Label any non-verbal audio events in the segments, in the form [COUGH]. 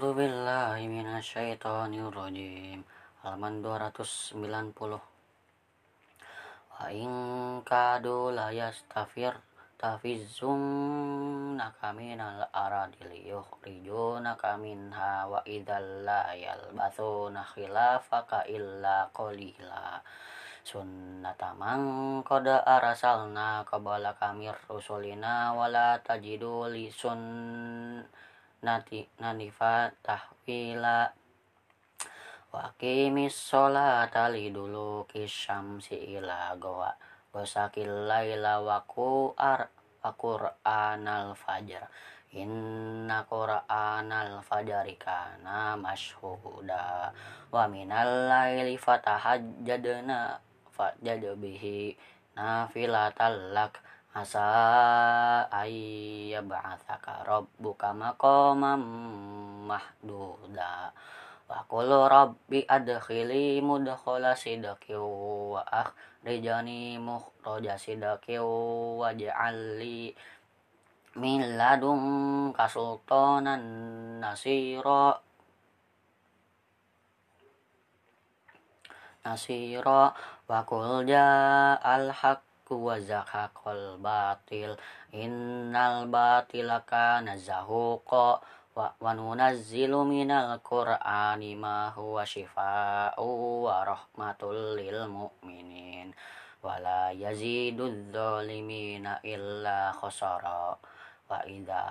A'udzu billahi minasyaitonir rajim. Halaman 290. Wa in kadu la yastafir tafizum naka minal aradil yukhrijunaka minha wa idzal la yalbathuna khilafaka illa qalila sunnata man qad arsalna qabla kamir rusulina wala tajidu li sunnati nanifa tahwila. Wa qimis sholata lidulu kisyamsi ila gawa wasakil laila wa qur wa qur'anal fajr. Inna qur'anal fajri kana mashhuda. Wa minal laili fatahajjadna fajjad bihi nafilatal lak asa ayyab'atsaka rabbuka maqamam mahduda. Wa qul rabbi adkhili mudkhala sidqi wa akhrijani mukhraja sidqi waj'alli min ladunka sultanan nasira. Nasira. Wa qul ja'al haqqu wa zahaqal batil. Innal batila kana zahuqa wa, nunazzilu minal qur'ani ma huwa shifaa'u wa rahmatul lil mu'minin. Wa la yazidudz zalimina illa khasara. Wa idza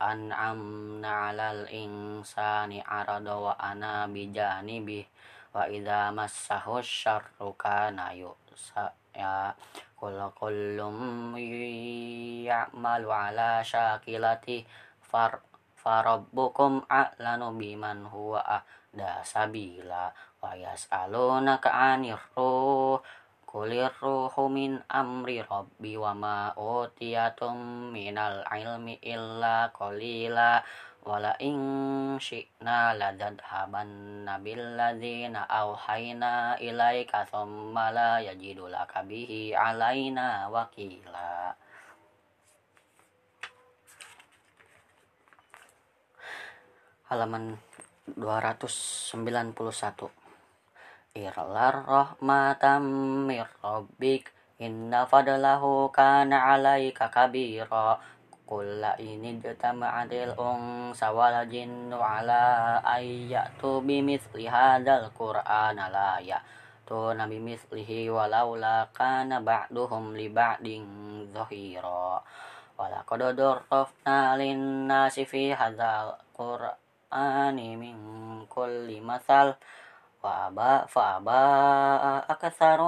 an'amna 'alal insani arada wa ana bijanibi wa idza massahu syarru kana yusa ya kullu kullum ya'malu 'ala syakilati far farabbukum a'lanu biman huwa ahda sabila wa yas'alunaka 'anir ruh kulir ruhu min amri rabbi wa ma utiyatum minal ilmi illa qalila wala in syi'na ladadhabanna billadzina auhayna ilaika thumma la yajidu laka bihi alaina wakila halaman 291 Irlar rahmatam mir rabbik inna fadlahu kana alaika kabira kulla ini jama'atil unsa wal jinnu ala ayyatu bimithli hadzal qur'ana la ya'tuna bimithlihi walaula kana ba'duhum li ba'din dhahira walaqad darrafna lin nasi fi hadzal qur'an min kulli masal wa aba fa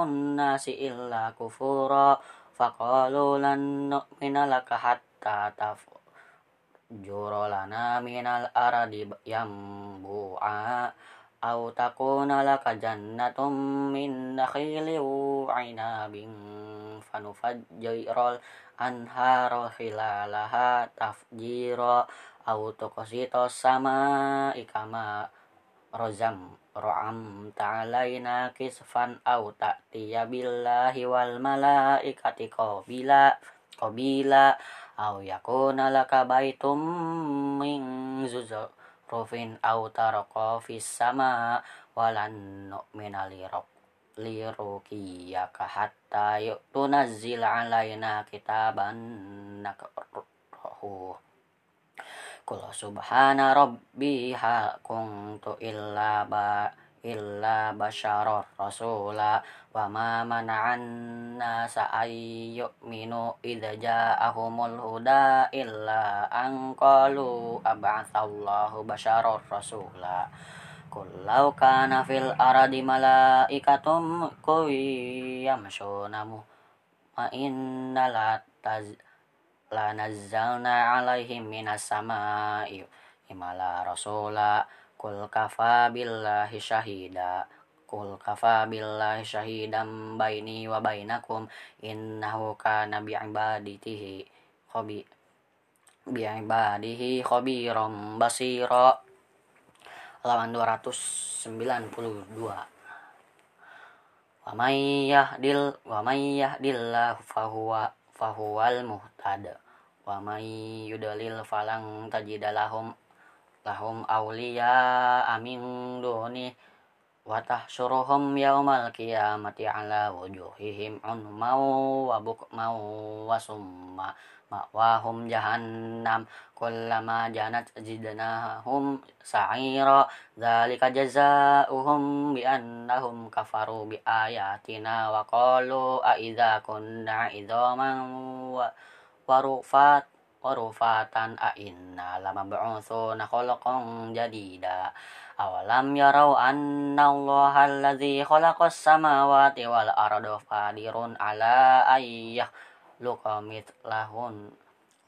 nasi illa kufura. Faqalu lan nu'mina laka hatta tafjura lana minal aradi yambu'a aw takuna laka jannatum min nakhilin wa 'inabin fanufajjiral anhara khilalaha tafjira au tuqsito sama ikama rozam ro'am ta'alaina kisfan au ta'tiya billahi wal malaikati qabila qabila au yakuna laka baitum min rufin au tarqa fis sama walan nu'mina lirab lirukiyaka hatta tunazzil alaina kitaban nakrahu Kula subhana rabbi ha kuntu illa ba illa basyaror rasula wa ma mana'an nasa ayyuminu idza ja'ahumul huda illa an qalu ab'atsallahu basyaror rasula. Kullau kana fil aradi malaikatum yamshuna ma inna la taz la nazzalna alaihim minas sama'i imala rasula kul kafa billahi syahida kul kafa billahi syahidan baini wa bainakum innahu kana bi'ibadatihi khabi bi'ibadihi khabiram basira halaman 292 wa may yahdil wa may yahdillahu fahuwa fahuwal muhtad. Wa may yudlil falang tajidalahum lahum awliya amin duni wa tahsyuruhum yaumal qiyamati ala wujuhihim unmau wa bukmau wa summa ma'wahum jahannam. Kullama janat zidnahum sa'ira dzalika jazaohum bi annahum kafaru bi ayatina wa qalu a idza kunna idzaman wa warufat warufatan a inna lamab'utsuna khalaqan jadida. Awalam yarau anna allaha alladzi khalaqas samawati wal arda qadirun ala ayyah luqamit lahun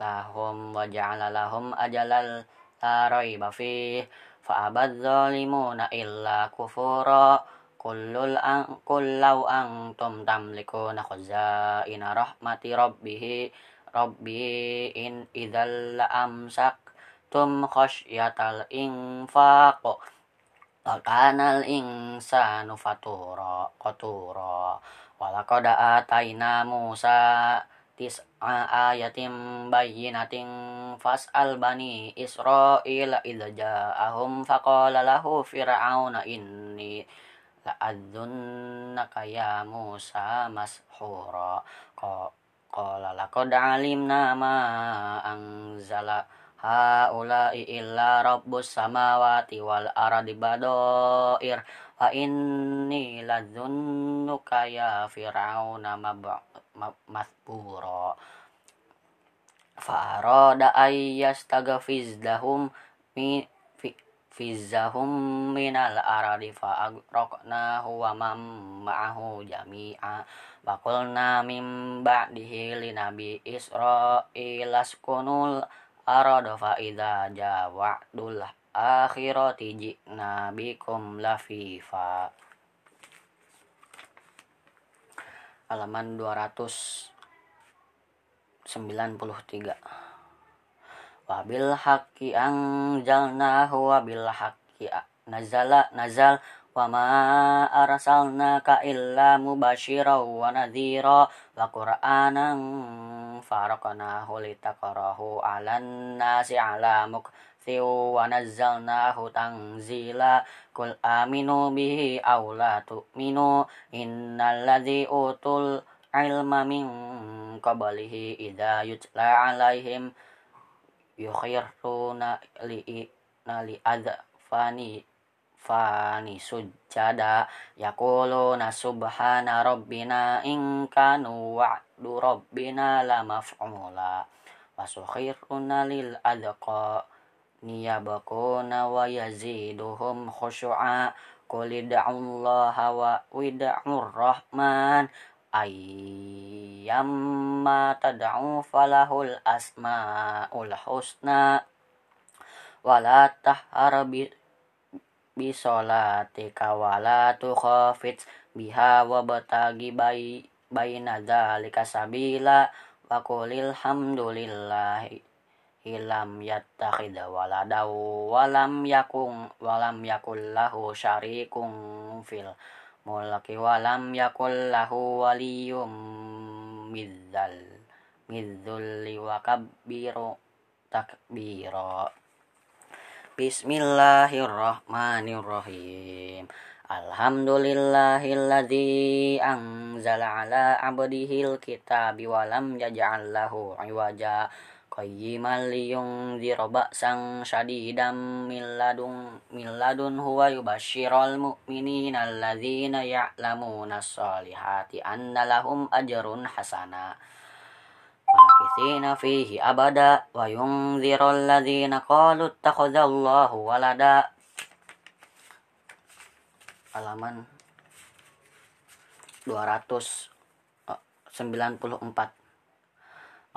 lahum wa ja'ala lahum ajalal la raiba fi fa abad zalimuna illa kufura. Kullul an kullau antum tamlikuna khazaina rahmati rabbih Rabbi in idzal amsaktum khasyatal infaq. Wa kanal insanu fatura qatura. Walaqad ataina Musa tis'a ayatim bayyinatin fas'al bani Israila idza ja'ahum faqala lahu fir'auna inni la'adzunnaka ya Musa mashura qala laqad alimna ma anzala haula'i illa rabbus samawati wal ardi badoir wa inni ladzunnuka ya fir'auna masbura. Fa arada ay yastaghfizdahum mi fizzahum minal aradi fa agraqnahu wa man ma'ahu jami'a. Wa qulna min ba'dihi li nabi isra'il askunul arada fa idza jawa'dul akhirati ji'na bikum lafifa. Halaman 293 wabil haqqi anjalnahu wabil haqqi nazala nazal wa ma arsalnaka illa mubasyiran wa nadhira. Wa qur'anan faraqnahu litaqrahu 'alan nasi 'ala mukthi wa nazzalnahu tanzila. Kul aminu bihi aw la tu'minu innal ladzi utul ilma min qablihi idza yutla 'alaihim yukhiruna li nali fani fani sujada yaquluna subhana rabbina in kanu wa'du rabbina la maf'ula. Wasukhiruna lil adqa niyabakuna wa yaziduhum khushu'a. Qul Allah wa wid'ur rahman ayyamma tad'u falahul asmaul husna wala tahar bi bi sholatika wala tukhafit biha wa batagi bai baina dzalika sabila wa qulil hamdulillahi ilam yattakhidha walada walam yakun walam yakul lahu fil mulki walam yakul lahu waliyum midzal midzulli wa kabbiru takbira Bismillahirrahmanirrahim. Alhamdulillahilladzi anzala ala abdihil kitabi walam yaj'al lahu iwaja qayyiman liyunzira ba'san syadidan min ladun min ladun huwa yubashshiral mu'minina alladzina ya'lamuna sholihati anna lahum ajrun hasana. Makithina fihi abada wa yunziral ladzina qalu ittakhadallahu walada. Halaman 294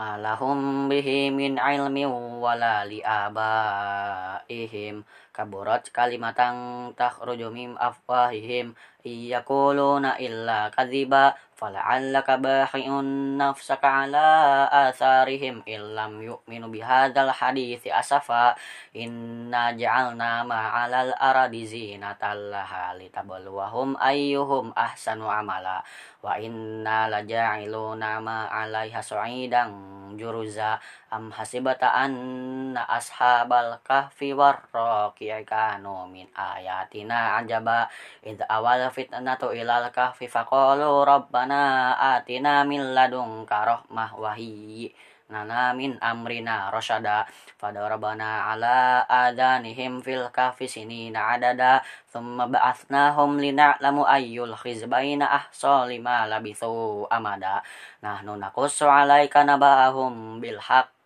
malahum bihi min ilmi wala li abaihim kaburat kalimatan takhruju iya afwahihim. Yaquluna illa kadhiba fala'allaka bahi'un nafsaka ala atharihim. Illam yu'minu bihadzal hadis asafa inna ja'alna ma'alal aradi zinatan laha litabluwahum ayyuhum ahsanu amala. Wa inna laja'iluna ma'alaiha su'idan juruza. Am hasibata anna ashabal kahfi warraqi kanu min ayatina anjaba idh awal fitnatu ilal kahfi faqalu rabbana atina min ladunka rahmah wahiyyi nana min amrina rasyada fadarabana ala adanihim fil kahfi sinina adada. Thumma ba'athnahum lina'lamu ayyul khizbaina ahsa lima labithu amada. Nahnu naqussu alaika nabahum bil haqq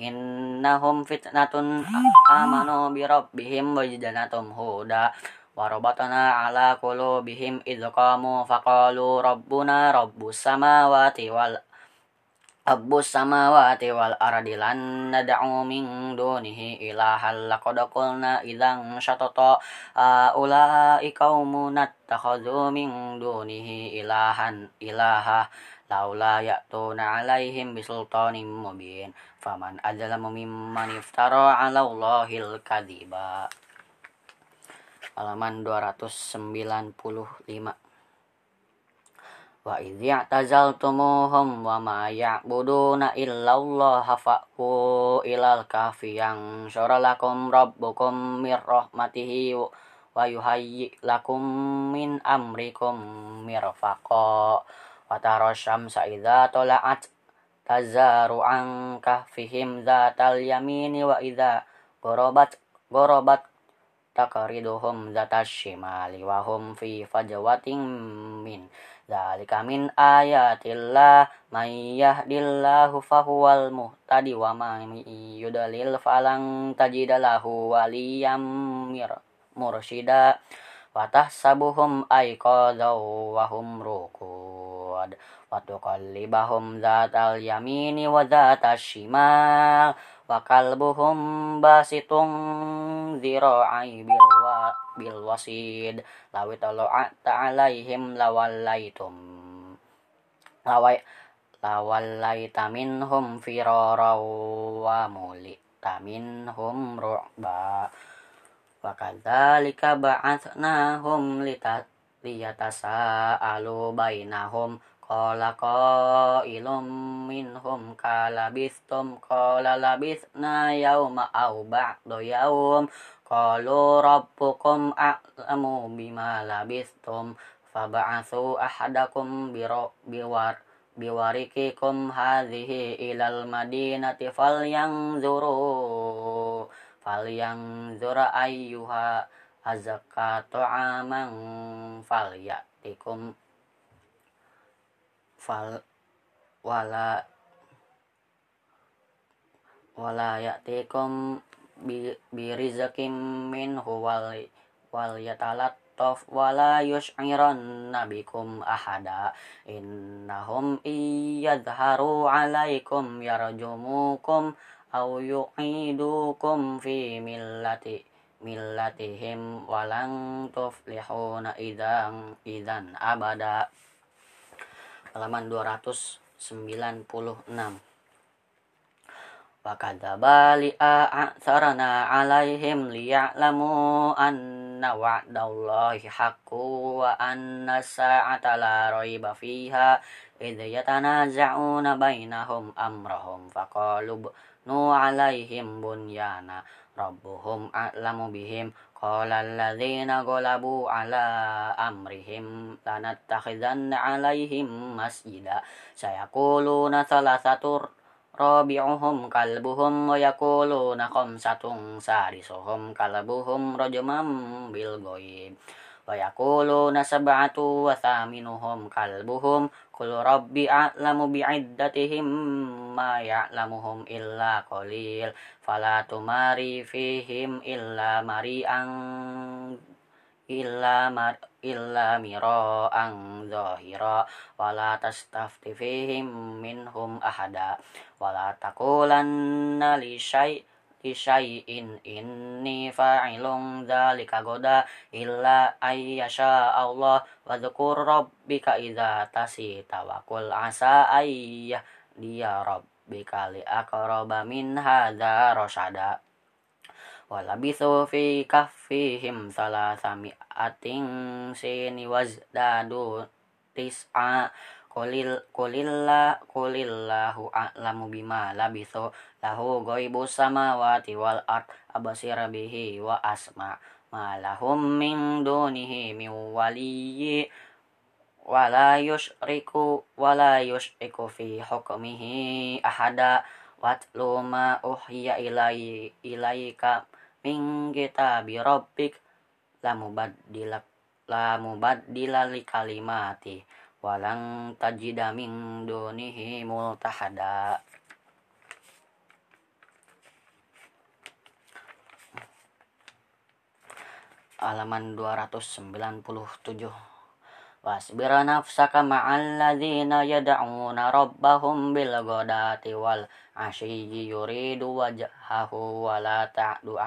innahum fitnatun [GASPS] amanu bi rabbihim wajidanatum huda warabatana ala qulubihim idh qamu faqalu rabbuna rabbus samawati wal Abbus samawati wal ardi lan nad'u min dunihi ilahal laqad qulna idzan syatata ulai qaumun min dunihi ilahan ilaha laula ya'tuna alaihim bisultanin mubin. Faman adzalamu mimman iftara 'ala Allahil kadziba halaman 295 Wa idh ya'tazaltumuhum wa ma ya'buduna illallah fa'u ilal kahfi yang syaralakum rabbukum mir rahmatihi wa yuhayyi lakum min amrikum mirfaqa wa tara syamsa idza tala'at tazaru an kahfihim zatal yamini wa idza gorobat gorobat takariduhum zatas shimali wa hum fi fajwatin min. Zalika min ayatillah may yahdillahu fahuwal muhtadi wa may yudlil falang tajidalahu waliyam mursyida. Wa tahsabuhum ayqadhaw wa hum rukud wa tuqallibahum zatal yamini wa zatal shimal wa kalbuhum basitun zira'i bil wa bil wasid. Lawi tala'ata alaihim lawallaitum lawai lawallaita minhum firara wa mulita liyatasaalu bainahum Qala qailum minhum kalabistum qala labisna yawma aw ba'da yawm qalu rabbukum a'lamu bima labistum fab'athu ahadakum biwar biwarikikum hadhihi ilal madinati falyanzuru falyanzura ayyuha azka ta'aman falyatikum. Fal wala wala ya'tikum bi, bi rizqim minhu wal wal yatalattaf wala yush'iran nabikum ahada. Innahum iyadharu alaikum yarjumukum aw yu'idukum fi millati millatihim walang tuflihuna idan idan abada. Halaman 296 wa kadzaba li'a'tsarana 'alaihim liya'lamu anna wa'dallahi haqqu wa anna sa'ata la raiba fiha idh yatanaza'una bainahum amrahum faqalu nu 'alaihim bunyana rabbuhum a'lamu bihim. Qala alladhina golabu ala amrihim. Lanattakhidhanna alaihim masjida. Sayakuluna salasatur. Rabi'uhum kalbuhum wa yakuluna khamsatun. Sadisuhum kalbuhum rajmam wa yakuluna sab'atu wa thaminuhum kalbuhum Qul rabbi a'lamu bi'iddatihim ma ya'lamuhum illa qalil fala tumari fihim illa mari'an illa mar illa mira'an zahira wala tastafti fihim minhum syai'in inni fa'ilun dzalika goda illa ayyasha Allah wa dzkur rabbika idza tasita wa qul asa ayyah dia rabbika li aqraba min hadza rasyada walabithu fi kaffihim salasami'atin sini wazdadu tis'a Kulil kulillah kulillahu a'lamu bima labithu lahu ghaibus samawati wal ard abasir bihi wa asma ma lahum min dunihi min waliyyi wala yushriku wala yushriku fi hukmihi ahada watlu ma uhya ilai ilaika min kitabi rabbik la mubaddila la mubaddila li kalimati walang tajida min dunihi multahada. Halaman 297 wasbir nafsaka ma'al ladzina yad'una rabbahum bil ghadati wal ashiyyi yuridu wajhahu wa la ta'du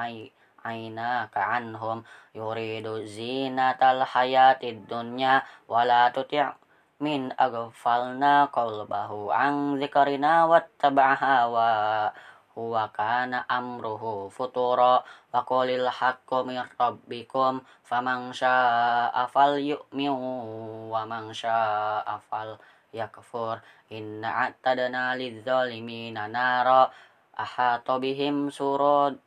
aynaka anhum. Yuridu zinatal hayatid min aghfalna qalbahu an dzikrina wattaba'a hawa huwa kana amruhu futura. Wa qulil haqqu min rabbikum faman syaa'a falyu'min wa man syaa'a fal yakfur inna a'tadna lidzalimina nara. Ahata bihim surad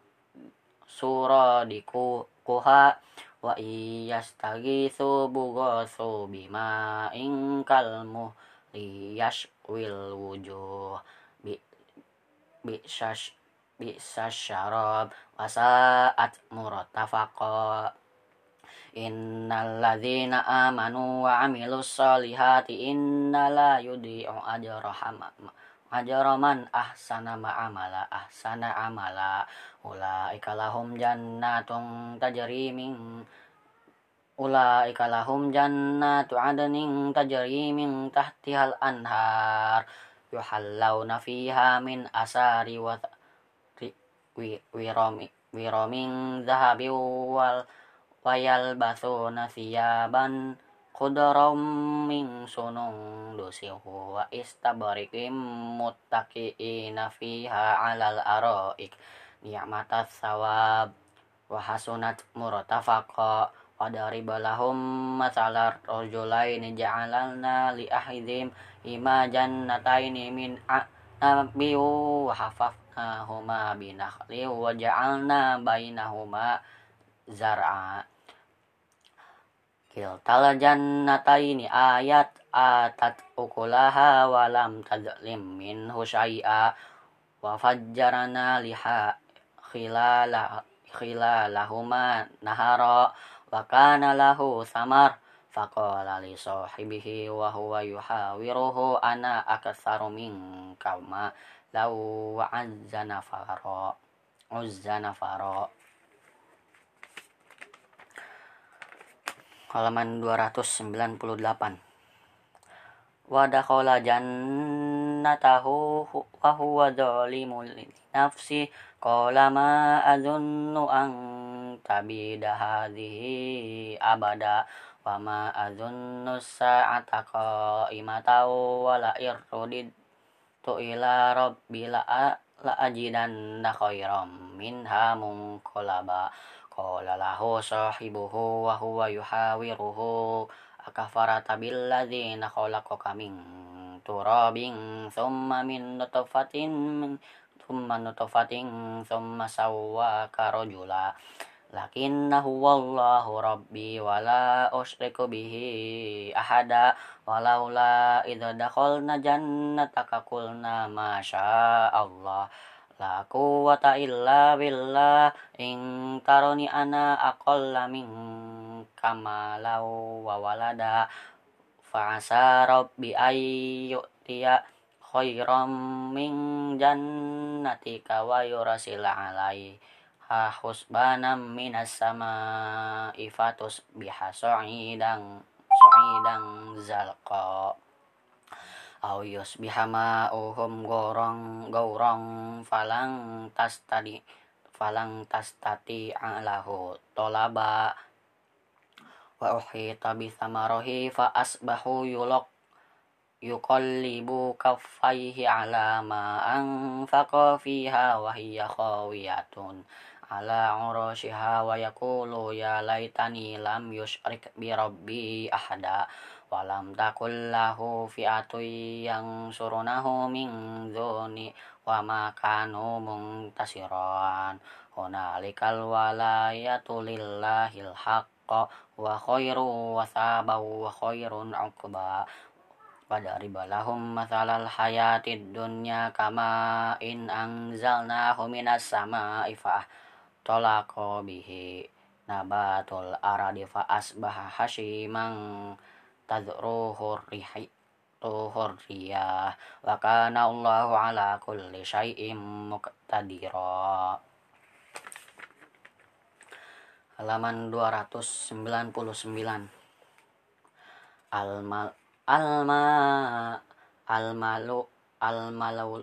suradiku kuha wa iyastagitsu bughatsu bima ingkalmu liyashwil wujuh. Bi bisash bisasyarab wasaat murtafaqa. Innal ladzina amanu wa amilus solihati innala yudhi'u ajra ajra man ahsana ma'amala ahsana amala. Ulaika lahum jannatun tajri min ulaika lahum jannatu adnin tajri min tahtihal anhar. Yuhallawna fiha min asari wa wirami wiramin zahabi wal wayal basuna siyaban khudram min sunung dusihu wa istabarikim muttaqiina fiha alal araik. Ni'matas sawab. Wa hasunat murtafaqa. Wa daribalahum masalar rajulaini ja'alalna li ahidhim ima jannataini min a'nabi wa hafafnahuma binakhli wa ja'alna bainahuma zar'a kiltal jannataini ayat atat ukulaha walam tadlim minhu syai'a wa fajjarana liha khilala khilalahuma nahara wa kana lahu samar faqala li sahibihi wa huwa yuhawiruhu ana akatsaru minka ma law fara uzzana fara halaman 298 wa dakhala jannatahu wa huwa zalimun li nafsi. Qala ma azunnu an tabida hadhihi abada. Wa ma azunnu sa'ata qa'imata wa la irrudid tu ila rabbi la ajidanna khairam minha munqalaba qala lahu sahibuhu wa huwa yuhawiruhu akafarata billadzina khalaqaka min turabin thumma min nutfatin thumma nutfatin thumma sawwaka rajula. Lakinnahu wallahu rabbi wala usyriku bihi ahada walaula idza dakhalna jannataka qulna ma syaa Allah la quwwata illa billah in taroni ana aqalla min kamalau wa walada. Fa'asa rabbi ayyutiya khairam min jannatika wa yurasil alai. Ha husbanam minas sama ifatus biha su'idang su'idang zalqa au yusbiha ma'uhum gorong gorong falang tas tadi falang tastati'a lahu tolaba. Wa uhita bi thamarahi fa asbahu yulaq yuqallibu kaffaihi ala ma anfaqa fiha wa hiya khawiyatun ala urushiha wa yaqulu ya laitani lam yushrik bi rabbi ahada wa lam takul lahu fi'atu yang surunahu min dhuni wa ma kanu muntasiran. Hunalikal walayatu lillahil haqqa wa khairu wa sabahu wa khairun uqba. Wadariba lahum mathalal hayatid dunya kama in anzalnahu minas sama'i fa tolaqa bihi nabatul aradi fa asbaha hashiman tadruhu rihi tuhur riyah wa kana Allahu ala kulli syai'in muqtadira. Halaman 299 al-mal alma almalu almalu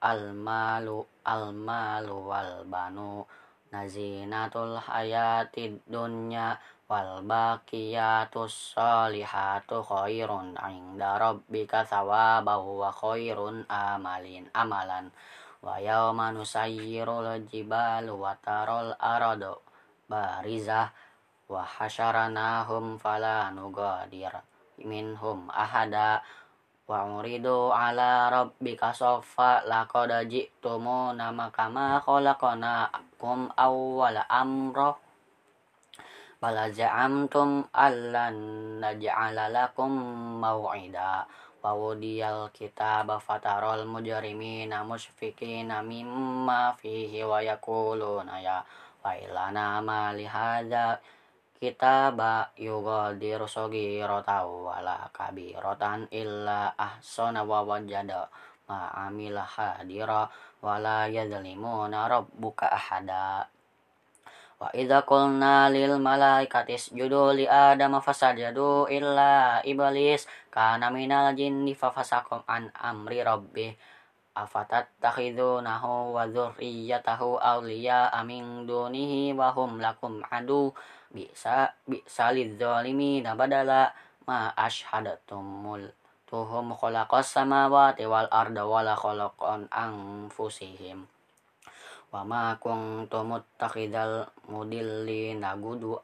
almalu almalu wal banu. Nazinatul hayatid dunya wal baqiyatus salihatu khairun inda rabbika thawabahu wa khairun amalin amalan. Wa yawma nusayyirul jibalu wa tarol aradu barizah wa hasyaranahum fala nugadir minhum ahada. Wa uridu ala rabbika soffa laqad ji'tumuna kama khalaqnakum awwala amra bala ja'amtum allan naj'ala lakum maw'ida. Wa wudiyal kitaba fatarol mujrimina musfikina mimma fihi wa yakuluna ya. Wa ilana ma ba yughadiru saghiratan wala kabiratan illa ahsana wa wajada. Ma amila hadira wala yadlimuna rabbuka ahada wa idza qulna lil malaikati isjudu li adama fasajadu illa iblis kana minal jinni fafasakum an amri rabbih. Afatattakhidunahu wa dzurriyyatahu awliya amin dunihi wa hum lakum adu. Bisa bisa lidzalimina badala ma ashhadatumul tuhum khalaqas samawati wal arda wala khalaqan anfusihim wa ma kuntum muttakhidal mudillina gudu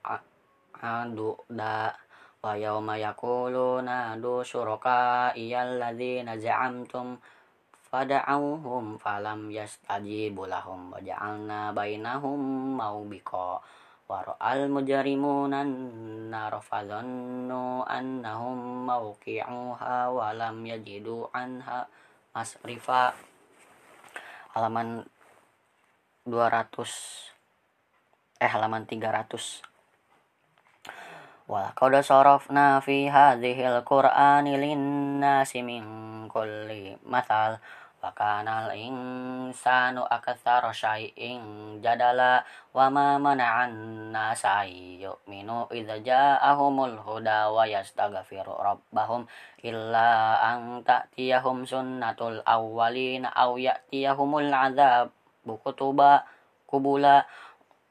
adu da. Wa yawma yaquluna du syuraka iyal ladzina za'amtum fada'auhum falam yastajibu lahum wa ja'alna bainahum maubiqa wa ra'al mujrimuna nar fadhannu annahum mawqi'uha wa lam yajidu anha masrifa. Halaman 200 eh halaman 300 Walaqad sarafna fi hadhil qur'ani lin-nasi min kulli mathal wa kana al-insanu aktsara syai'in jadala wa ma mana'an nasa yu'minu idza ja'ahumul huda wa yastaghfiru rabbahum illa an ta'tiyahum sunnatul awwalina aw ya'tiyahumul adzab bukutuba kubula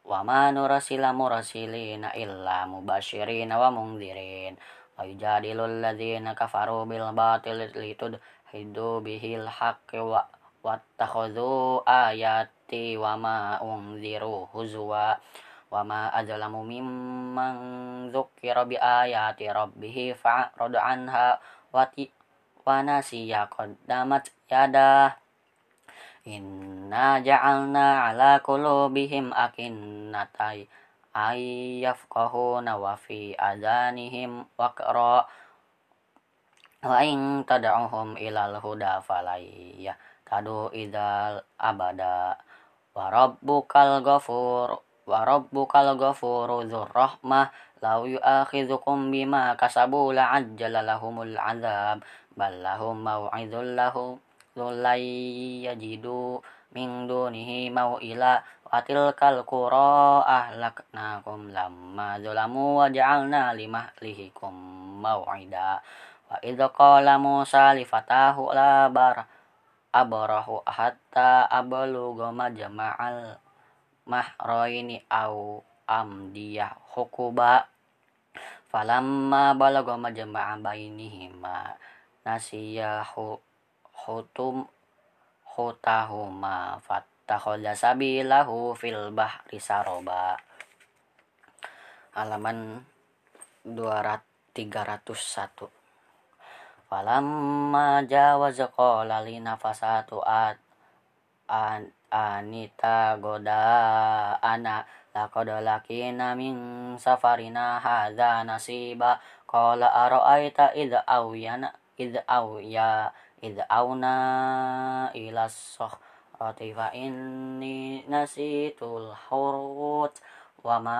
wa ma nurasila murasilina illa mubashirina wa mungdirin wa yujadilul ladzina kafaru bil batil litud hidu bihil haqqi wa wattakhadhu ayati wa ma unziru huzwa. Wa ma azlamu mimman dzukira bi ayati rabbih fa'rada anha wa wa nasiya qaddamat yada inna ja'alna ala qulubihim akinnatai ayyafqahuna wa fi adanihim waqra. Wa in tad'uhum ilal huda falayya tadu idal abada. Wa rabbukal ghafur wa rabbukal ghafuru dzur rahmah. Law yu'akhidhukum bima kasabu la'ajjala lahumul 'adzab bal lahum maw'idun lahum lay yajidu min dunihi maw'ila wa tilkal qura ahlaknakum lamma zalamu wa ja'alna limahlihikum maw'ida. Wa idza qala Musa li fatahu la bar abrahu hatta ablugha majma'al mahroini au amdiyah hukuba. Falamma balagha majma'a bainihima nasiya hutum hutahuma fattakhadha sabilahu fil bahri saroba. Halaman 301 falamma jawaza qala li nafasatu at an, anita goda ana laqad lakina min safarina hadza nasiba. Qala ara'aita idza awyana idza awya idza awna ila sakhrati fa inni nasitul hurut wa ma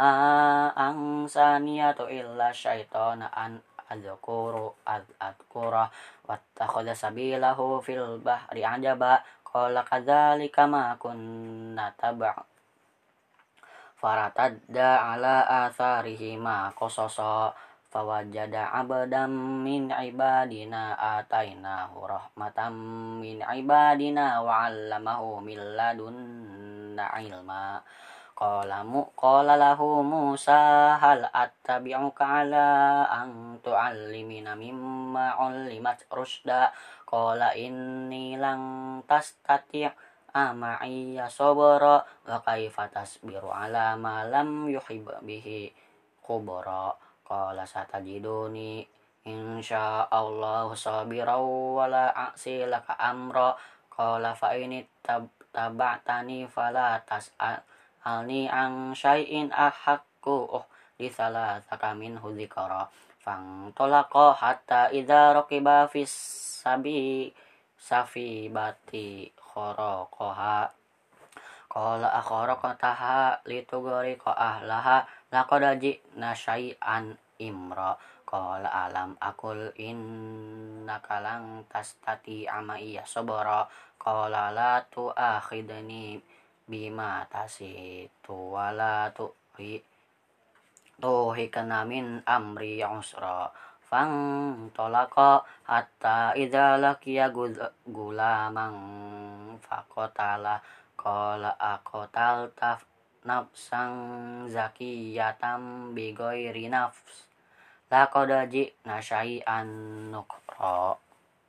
ansaniyatu illa syaitana an adzkuru adzkura wattakhadha sabilahu fil bahri ajaba qala kadzalika ma kunna tab'a faratadda ala atharihi ma qasasa fawajada abadam min ibadina atainahu rahmatam min ibadina wa 'allamahu min ladunna ilma. Qala mu qala lahu Musa hal attabi'uka ala an tu'allimina mimma 'allimat rusda qala inni lang tastati' ama'iya sabra wa kaifa tasbiru ala ma lam yuhib qala satajiduni insya Allah sabira wa la a'si laka amra. Qala fa in taba'tani fala tas'al alni ang syai'in ahakku. Oh di salah min hudikara fang tolako hatta idza raqiba fis sabi safi bati khorokoha qala akharaqataha litugari ko ahlaha laqad ji'na syai'an imra. Qala alam akul innaka lang tastati ama iya sabara qala la tu'akhidni bima tasitu wala tuhi tuhikana min amri usra. Fang tolako hatta idza laqiya gulamang faqatala. Qala aqtal taf nafsang zakiyatam bi ghairi nafs. Laqad ji'na syai'an nukra